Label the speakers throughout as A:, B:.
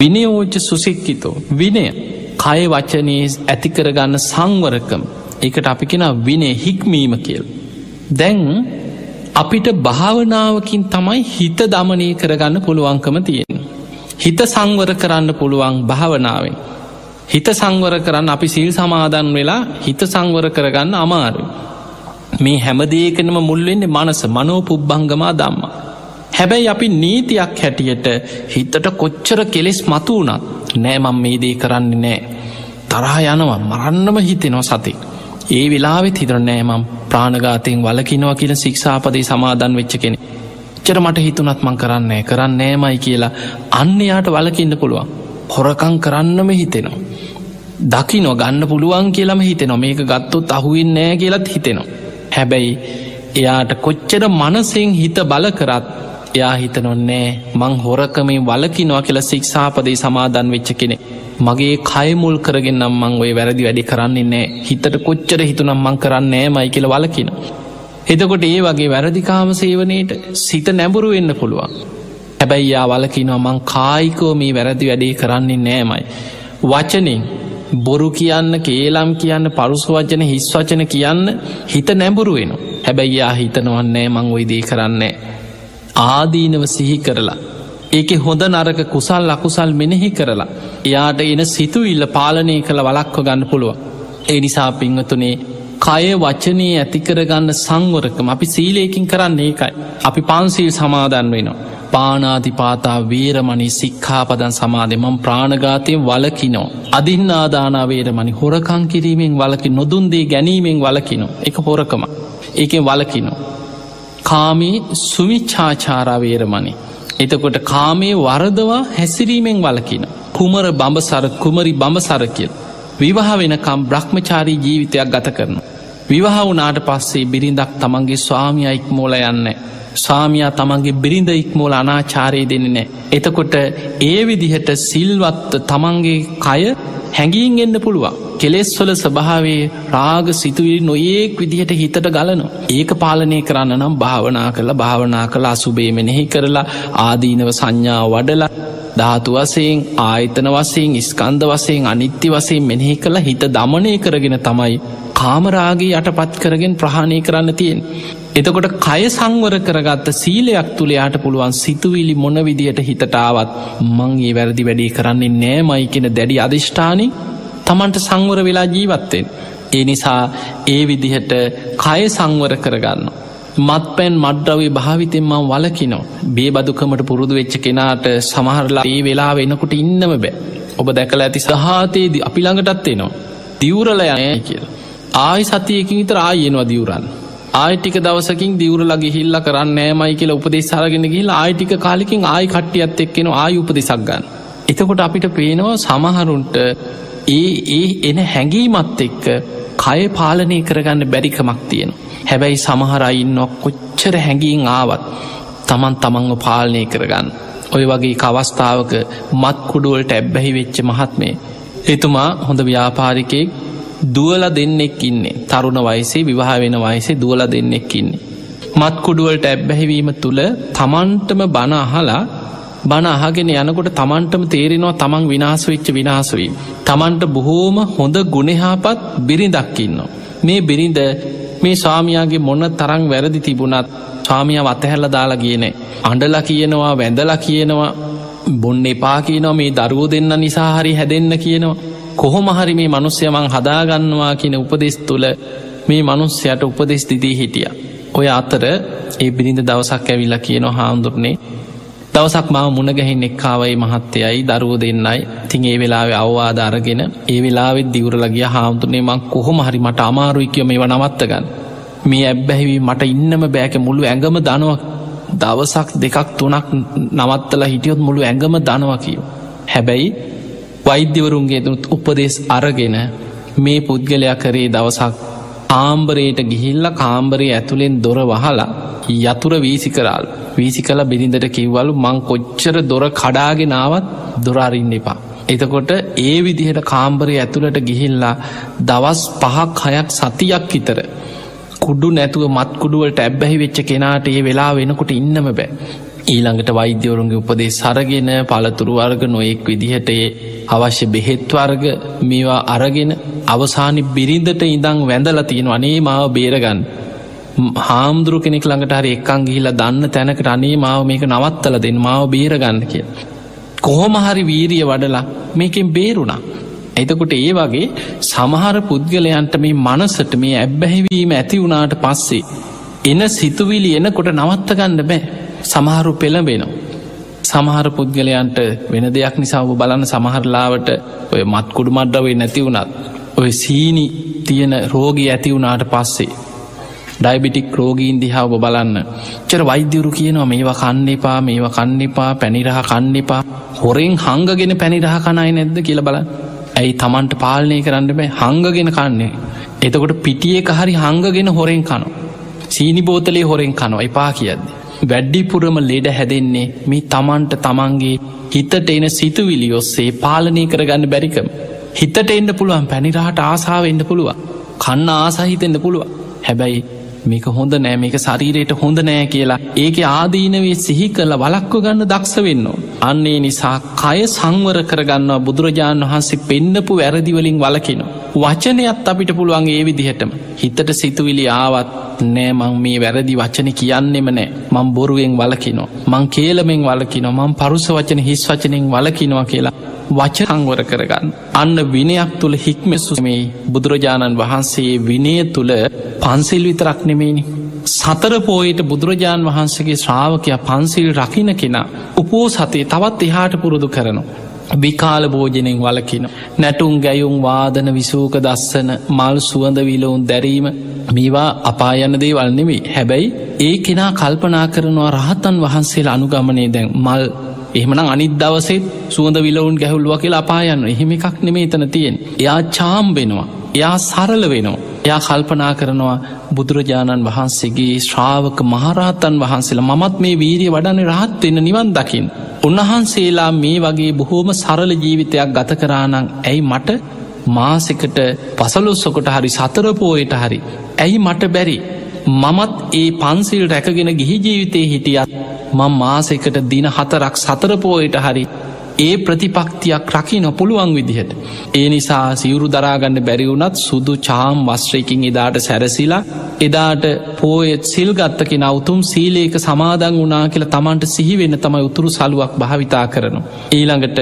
A: විනයෝච්ච සුසික්කිතෝ විනය කය වචනයේ ඇතිකරගන්න සංවරකම් එකට අපි කෙන විනේ හික්මීම කියල්. දැන් අපිට භාවනාවකින් තමයි හිත දමනය කරගන්න පුළුවන්කම තියෙන. හිත සංවර කරන්න පුළුවන් භාවනාවෙන්. හිත සංවර කරන්න අපි සිල් සමාදන් වෙලා හිත සංවර කරගන්න අමාරු. මේ හැමදේකනම මුල්වෙන්නේ මනස මනෝ පුබ්බංගමා දම්ම. හැබැයි අපි නීතියක් හැටියට හිතට කොච්චර කෙලෙස් මතු වනත් නෑමම් මේ දේ කරන්නේ නෑ. තරහා යනවා මරන්නම හිතෙනවා සති. ඒ වෙලාවෙත් හිතර නෑමම් ප්‍රාණගාතයෙන් වලකිනවා කියන සික්ෂාපදේ සමාදන් වෙච්ච කෙනෙ. චර මට හිතුනත් මං කරන්නේ කරන්න නෑමයි කියලා අන්න යාට වලකින්න පුළුවන්. හොරකං කරන්නම හිතෙනවා. දකිනො ගන්න පුළුවන් කියලම හිතෙනවා මේක ගත්තොත් අහුවෙන් නෑ කියලත් හිතෙනවා. හැබැයි එයාට කොච්චර මනසෙන් හිත බල කරත් එයා හිතනොන්නේ මං හොරකමේ වලකිනවා කියලා සික්ෂාපදේ සමාදන් වෙච්ච කෙනෙ. මගේ කයමුල් කරගෙන නම් මං ඔය වැරදි වැඩි කරන්නේ නෑ හිතට කොච්චර හිතුනම් මං කරන්නේ මයි කියල වලකින. එතකොට ඒ වගේ වැරදිකාම සේවනයට සිත නැඹුරු වෙන්න පුළුවන්. හැබැයි යා වලකිනවා මං කායිකෝ මේ වැරදි වැඩේ කරන්නේ නෑමයි. වචනින් බොරු කියන්න කේලම් කියන්න පරුස වචන හිස් වචන කියන්න හිත නැඹුරුවෙන. හැබැයි යා හිතනවන්නේ මං ඔයිදී කරන්නේ. ආදීනව සිහි කරලා. ඒක හොඳ නරක කුසල් අකුසල් මෙනෙහි කරලා. එයාට එන සිතුවිල්ල පාලනය කළ වලක්ව ගන්න පුළුව. ඒ නිසා පිංහතුනේ කය වචනය ඇතිකරගන්න සංවරකම අපි සීලයකින් කරන්න ඒකයි. අපි පන්සිල් සමාදන් වෙනවා. පානාතිපාතා වේරමණි සික්ඛාපදන් සමාධය මම් ප්‍රාණගාතය වලකිනෝ. අදින්න ආදානාවේරමනි හොරකං කිරීමෙන් වලකි නොදුන්දේ ගැනීමෙන් වලකිනෝ එක හොරකම ඒකෙන් වලකිනෝ. කාමී සුමිච්චාචාරාවේරමණි. එතකොට කාමේ වරදවා හැසිරීමෙන් වලකින. කුමර බඹසර කුමරි බඹසර කියල්. විවාහ වෙනකම් බ්‍රහ්මචාරී ජීවිතයක් ගත කරන. විවාහ වනාට පස්සේ බිරිඳක් තමන්ගේ ස්වාමිය ඉක්මෝල යන්න. ස්වාමයා තමන්ගේ බිරිඳ ඉක්මෝල අනාචාරය දෙන්න නෑ. එතකොට ඒ විදිහට සිල්වත්ත තමන්ගේ කය හැඟීන් එන්න පුළුවන්. කෙලෙස්වල ස්වභාවේ රාග සිතුවිලි නොඒක් විදිහට හිතට ගලනවා. ඒක පාලනය කරන්න නම් භාවනා කරලා භාවනා කළ අසුබේ මෙනෙහි කරලා ආදීනව සංඥා වඩලා ධාතු වසයෙන් ආයතන වසයෙන් ස්කන්ද වසයෙන් අනිත්‍ය වසයෙන් මෙනෙහි කළ හිත දමනය කරගෙන තමයි කාමරාගේ යටපත් කරගෙන ප්‍රහණය කරන්න තියෙන්. එතකොට කය සංවර කරගත්ත සීලයක් තුළයාට පුළුවන් සිතුවිලි මොන විදියට හිතටාවත් මංගේ වැරදි වැඩේ කරන්නේ නෑමයි කෙන දැඩි අධිෂ්ඨානී තමන්ට සංවර වෙලා ජීවත්තෙන්. ඒ නිසා ඒ විදිහට කය සංවර කරගන්න. මත් පැන් මඩ්ඩවේ භාවිතෙන් මං වලකිනෝ බේ බදුකමට පුරුදු වෙච්ච කෙනාට සමහරලා ඒ වෙලා වෙනකොට ඉන්නම බෑ. ඔබ දැකල ඇති සහතයේදී අපි ළඟටත්වෙනවා. දිවරල යනය කියලා. ආයි සතියකින් විතර ආයෙනවා දියවරන්න. ආයිටික දවසකින් දියවරලගේ හිල්ල කරන්න නෑමයි කියලා උපදේ සරගෙන ගිල් ආයිටික කාලිකින් ආයි කට්ටියත් එක්කෙන ආයු උපදෙසක් ගන්න. එතකොට අපිට පේනවා සමහරුන්ට ඒ ඒ එන හැඟීමත් එක්ක කය පාලනය කරගන්න බැරිකමක් තියෙන. හැබැයි සමහරයින්නොක් කොච්චර හැඟීන් ආවත් තමන් තමන්ව පාලනය කරගන්න. ඔය වගේ කවස්ථාවක මත්කුඩුවලට ඇබ්බැහි වෙච්ච මහත්මේ. එතුමා හොඳ ව්‍යාපාරිකයෙක් දුවල දෙන්නෙක් ඉන්නේ තරුණ වයිසේ විවාහ වෙන වයිසේ දුවල දෙන්නෙක් ඉන්නේ. මත්කුඩුවලට ඇබ්බැහිවීම තුළ තමන්ටම බණ අහලා බණ අහගෙන යනකොට තමන්ටම තේරෙනවා තමන් විනාස වෙච්ච විනාසවී. තමන්ට බොහෝම හොඳ ගුණෙහාපත් බිරිඳක්කින්න. මේ බිරිඳ මේ ස්වාමයාගේ මොන්න තරං වැරදි තිබුණත් ස්වාමිය වතහැල්ල දාලා කියනෙ. අඩලා කියනවා වැඳලා කියනවා බොන්න එපා කියනවා මේ දරුවෝ දෙන්න නිසා හරි හැදෙන්න කියනවා. කොහොම හරි මේ මනුස්්‍යයමං හදාගන්නවා කියන උපදෙස් තුළ මේ මනුස්්‍යයට උපදෙස් දිදී හිටිය. ඔය අතර ඒ බිරිඳ දවසක් ඇවිල්ලා කියනවා හාමුදුරනේ දවසක් මාව මුණගැහින් එක්කාවයි මහත්තයයි දරුව දෙන්නයි තින් ඒ වෙලාවේ අවවාද අරගෙන ඒ වෙලාවෙත් දිවරලගිය හාමුදුරනේ මං කොහොම හරි මට අමාරුයිකයම ඒව නවත්තගන්න. මේ ඇබ්බැහිවී මට ඉන්නම බෑක මුළු ඇඟම දනුවක් දවසක් දෙකක් තුනක් නවත්තලා හිටියොත් මුළු ඇඟම දනවා කියව. හැබැයි වෛද්‍යවරුන්ගේ තුත් උපදෙස් අරගෙන මේ පුද්ගලයා කරේ දවසක් ආම්බරයට ගිහිල්ල කාම්බරය ඇතුළෙන් දොර වහලා යතුර වීසි කරල් වීසි කල බිරිඳට කිව්වලු මං කොච්චර දොර කඩාගෙනාවත් දොරාරින්න එපා. එතකොට ඒ විදිහට කාම්බරය ඇතුළට ගිහිල්ලා දවස් පහක් හයක් සතියක් ඉතර කුඩු නැතුව මත්කුඩුවලට ඇබ්බැහි වෙච්ච කෙනාට ඒ වෙලා වෙනකොට ඉන්නම බෑ. ඊළඟට වෛද්‍යවරුන්ගේ උපදේ සරගෙන පළතුරු වර්ග නොයෙක් විදිහට අවශ්‍ය බෙහෙත්වර්ග මේවා අරගෙන අවසානි බිරිඳට ඉඳං වැඳල තියෙන අනේ මාව බේරගන්න හාමුදුරු කෙනෙක් ළඟට හරි එක්කං ගිහිලා දන්න තැනකට අනේ මාව මේක නවත්තල දෙන්න මාව බේරගන්න කිය. කොහොම හරි වීරිය වඩලා මේකෙන් බේරුණා. එතකොට ඒ වගේ සමහර පුද්ගලයන්ට මේ මනසට මේ ඇබ්බැහිවීම ඇති වුණාට පස්සේ එන සිතුවිලි එනකොට නවත්තගන්න බෑ සමහරු පෙළඹෙනවා. සමහර පුද්ගලයන්ට වෙන දෙයක් නිසාව බලන්න සමහරලාවට ඔය මත්කුඩු මඩ්ඩවේ නැති වුණත් ඔය සීනි තියෙන රෝගී ඇති වුණාට පස්සේ ඩයිබිටික් රෝගීන් දිහා ඔබ බලන්න. චර වෛද්‍යවරු කියනවා මේවා කන්න එපා මේවා කන්න එපා පැනිරහ කන්න එපා. හොරෙන් හංගගෙන පැනිරහ කනයි නැද්ද කියල බලන්න. ඇයි තමන්ට පාලනය කරන්න බෑ? හංගගෙන කන්නේ. එතකොට පිටියක හරි හංගගෙන හොරෙන් කනො සීනි බෝතලේ හොරෙන් කනො එපා කියද්ද. වැඩ්ඩිපුරම ලෙඩ හැදෙන්නේ මේ තමන්ට තමන්ගේ හිතට එන සිතුවිලි ඔස්සේ පාලනය කරගන්න බැරිකම හිතට එන්න පුළුවන් පැනිරහට ආසාාව එන්න පුළුවන් කන්න ආසාහිතෙන්න්න පුළුවන් හැබැයි මේක හොඳ නෑ මේක ශරීරයට හොඳ නෑ කියලා ඒක ආදීනවේ සිහි කළ වලක්ව ගන්න දක්ෂ වෙන්න. අන්නේ නිසා කය සංවර කරගන්නවා බුදුරජාණන් වහන්සේ පෙන්නපු වැරදිවලින් වලකිනවා. වචනයත් අපිට පුළුවන් ඒ විදිහටම හිතට සිතුවිලි ආවත් නෑමං මේ වැරදි වචන කියන්නෙම නෑ මං බොරුවෙන් වලකිනෝ. මං කේලමෙන් වලකිනො මං පරුස වචන හිස් වචනෙන් වලකිනවා කියලා වචහංවර කරගන්න. අන්න විනයක් තුළ හික්මෙසුමේ බුදුරජාණන් වහන්සේ විනය තුළ පන්සිල් විතරක් නෙමේනි. සතර පෝයට බුදුරජාණන් වහන්සේගේ ශ්‍රාවකයා පන්සිල් රකින කෙනා උපෝ සතේ තවත් එහාට පුරුදු කරනවා. විකාල භෝජනෙන් වලකින. නැටුම් ගැයුම් වාදන විසූක දස්සන මල් සුවඳ විලවුන් දැරීම මේවා අපායන්න දේවල් නෙවෙයි හැබැයි ඒ කෙනා කල්පනා කරනවා රහතන් වහන්සේ අනුගමනය දැන් මල් එහෙමනම් අනිත් දවසෙත් සුවඳ විලවුන් ගැහුල්ුව කියලා අපායන්න එහෙම එකක් නෙමේ තන තියෙන් එයා චාම් වෙනවා. එයා සරල වෙනවා. එයා කල්පනා කරනවා බුදුරජාණන් වහන්සේගේ ශ්‍රාවක මහරහතන් වහන්සේලා මමත් මේ වීරිය වඩන රහත් වෙන්න නිවන් දකිින් උන්වහන්සේලා මේ වගේ බොහෝම සරල ජීවිතයක් ගත කරානං ඇයි මට මාසකට පසලොස්සොකොට හරි සතරපෝයට හරි ඇයි මට බැරි? මමත් ඒ පන්සිල් රැකගෙන ගිහි ජීවිතය හිටියත් මං මාසෙකට දින හතරක් සතරපෝයට හරි ඒ ප්‍රතිපක්තියක් රකි නොපුළුවන් විදිහට. ඒ නිසා සිවුරු දරාගන්න බැරිවුනත් සුදු චාම් වස්ත්‍රයකින් එදාට සැරසිලා එදාට පෝයත් සිල්ගත්තක නවතුම් සීලේක සමාදං වනා කියලා තමන්ට සිහිවෙන්න තමයි උතුරු සලුවක් භාවිතා කරනු. ඊළඟට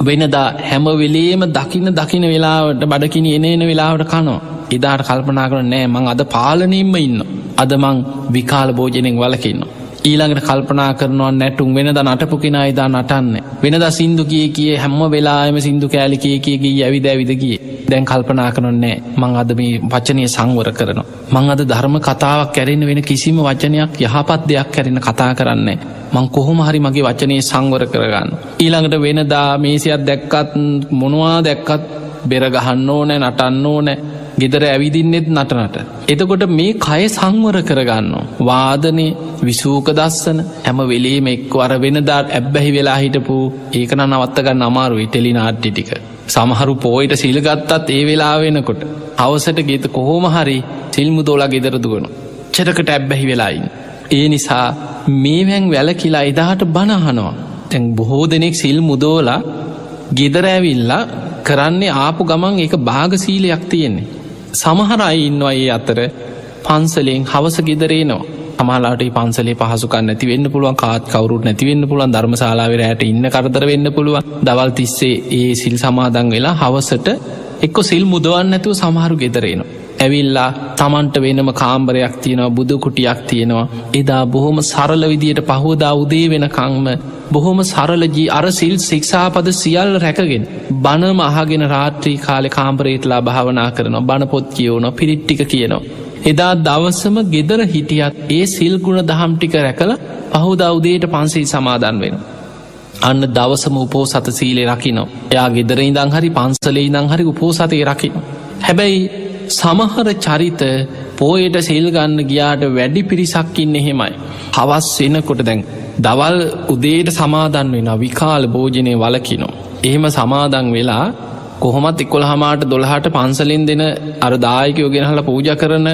A: වෙනදා හැමවෙලේම දකින්න දකින වෙලාවට බඩකිනි එනේන වෙලාවට කනෝ. එදාට කල්පනා කරන නෑ මං අද පාලනීම්ම ඉන්න. අද මං විකාල භෝජනෙන් වලකින්නවා. ඊළඟට කල්පනා කරනවා නැටුම් වෙනද නටපු කෙනා ඉදා නටන්න වෙනද සිින්දු කිය කිය හැම්ම වෙලාම සිින්දු කෑලි කිය කියගේ ඇවිද ඇවිදගිය දැන් කල්පනා කරනොන්නෑ මං අද මේ වචනය සංවර කරනවා. මං අද ධර්ම කතාවක් කැරෙන වෙන කිසිම වචනයක් යහපත් දෙයක් කැරෙන කතා කරන්නේ. මං කොහොම හරි මගේ වචනය සංවර කරගන්න. ඊළඟට වෙනදා මේසියක් දැක්කත් මොනවා දැක්කත් බෙරගහන්න ඕනෑ නටන්න ඕනෑ ගෙදර ඇවිදින්නෙත් නටනට. එතකොට මේ කය සංවර කරගන්න. වාදනය විසූක දස්සන හැම වෙලේම එක්ව අර වෙනදාට ඇබ්බැහි වෙලා හිටපු ඒකන නවත්තගන්න අමාරුයි ටෙලි නාට්ටි ටික. සමහරු පෝයිට සිල්ගත්තත් ඒ වෙලා වෙනකොට. අවසට ගෙත කොහෝම හරි සිල්මු දෝලා ගෙදරදුගනු. චෙරකට ඇබ්බැහි වෙලායින්. ඒ නිසා මේවැන් වැල කියලා එදාට බනහනවා. තැන් බොහෝ දෙනෙක් සිල් මුදෝලා ගෙදර ඇවිල්ලා කරන්නේ ආපු ගමන් එක භාගසීලයක් තියෙන්නේ. සමහර අයි ඉන්නවා ඒ අතර පන්සලෙන් හවස ගෙදරේනවා අමාලාට පන්සලේ පහසුකන් නැති වෙන්න පුළුවන් කාත් කවරුත් නැතිවෙන්න පුළුවන් ධර්මශලාවර ඇයට ඉන්න කරදර වෙන්න පුළුවන් දවල් තිස්සේ ඒ සිල් සමාදන් වෙලා හවසට එක්ක සිල් මුදවන්න නැතුව සමහරු ගෙදරේනවා. ඇවිල්ලා තමන්ට වෙනම කාම්බරයක් තියෙනවා බුදුකුටියක් තියෙනවා එදා බොහොම සරල විදියට පහෝදා උදේ වෙන කංම බොහොම සරලජී අර සිල් සික්ෂාපද සියල් රැකගෙන බනම අහගෙන රාත්‍රී කාලෙ කාම්බරේටලා භාවනා කරනවා බණපොත් කියවන පිරිට්ටික කියනවා. එදා දවසම ගෙදර හිටියත් ඒ සිල්ගුණ දහම්ටික රැකල පහුදා උදේට පන්සිල් සමාදන් වෙන. අන්න දවසම උපෝ සත සීලේ රකිනෝ එයා ගෙදර ඉදං හරි පන්සලේ ඉදං හරි උපෝ සතය රකින. හැබැයි සමහර චරිත පෝයට සිල්ගන්න ගියාට වැඩි පිරිසක්කින්න එහෙමයි. හවස් එනකොට දැන් දවල් උදේට සමාදන් වෙන විකාල භෝජනය වලකිනෝ. එහෙම සමාදන් වෙලා කොහොමත් එක්කොළ හමාට දොළහට පන්සලින් දෙන අරදායකයෝ ගෙනහල පූජ කරන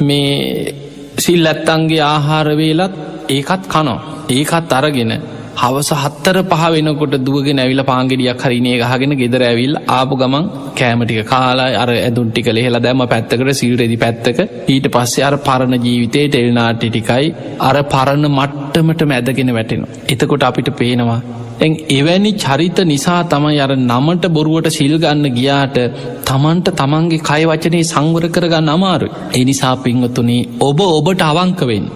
A: මේ සිල් ඇත්තන්ගේ ආහාරවේලත් ඒකත් කනෝ. ඒකත් අරගෙන හවස හත්තර පහ වෙනකොට දුවගෙන ඇවිල පාංගෙඩියක් හරිනේ ගහගෙන ගෙදර ඇවිල් ආපු ගමන් කෑමටික කාලා අර ඇදුන්ටි කළ හෙලා දැම පැත්තකට සිල්රෙදි පැත්තක ඊට පස්සේ අර පරණ ජීවිතේ ටෙල්නාටි ටිකයි අර පරණ මට්ටමට මැදගෙන වැටෙන. එතකොට අපිට පේනවා. ඇන් එවැනි චරිත නිසා තමයි අර නමට බොරුවට සිල්ගන්න ගියාට තමන්ට තමන්ගේ කය වචනේ සංවර කරගන්න අමාරු. එනිසා පිංවතුනේ ඔබ ඔබට අවංකවෙන්.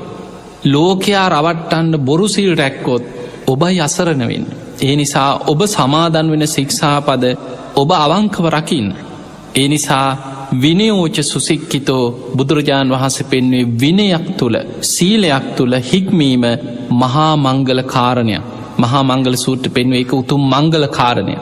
A: ලෝකයා රවට්ටන්න බොරුසිල් රැක්කොත් ඔබයි අසරණවෙන්. ඒ නිසා ඔබ සමාදන් වෙන සික්ෂාපද ඔබ අවංකව රකින්න. ඒ නිසා විනයෝච සුසික්කිතෝ බුදුරජාණන් වහන්ස පෙන්වේ විනයක් තුළ සීලයක් තුළ හික්මීම මහා මංගල කාරණයක් මහා මංගල සූට්‍ර පෙන්වේ එක උතුම් මංගල කාරණය.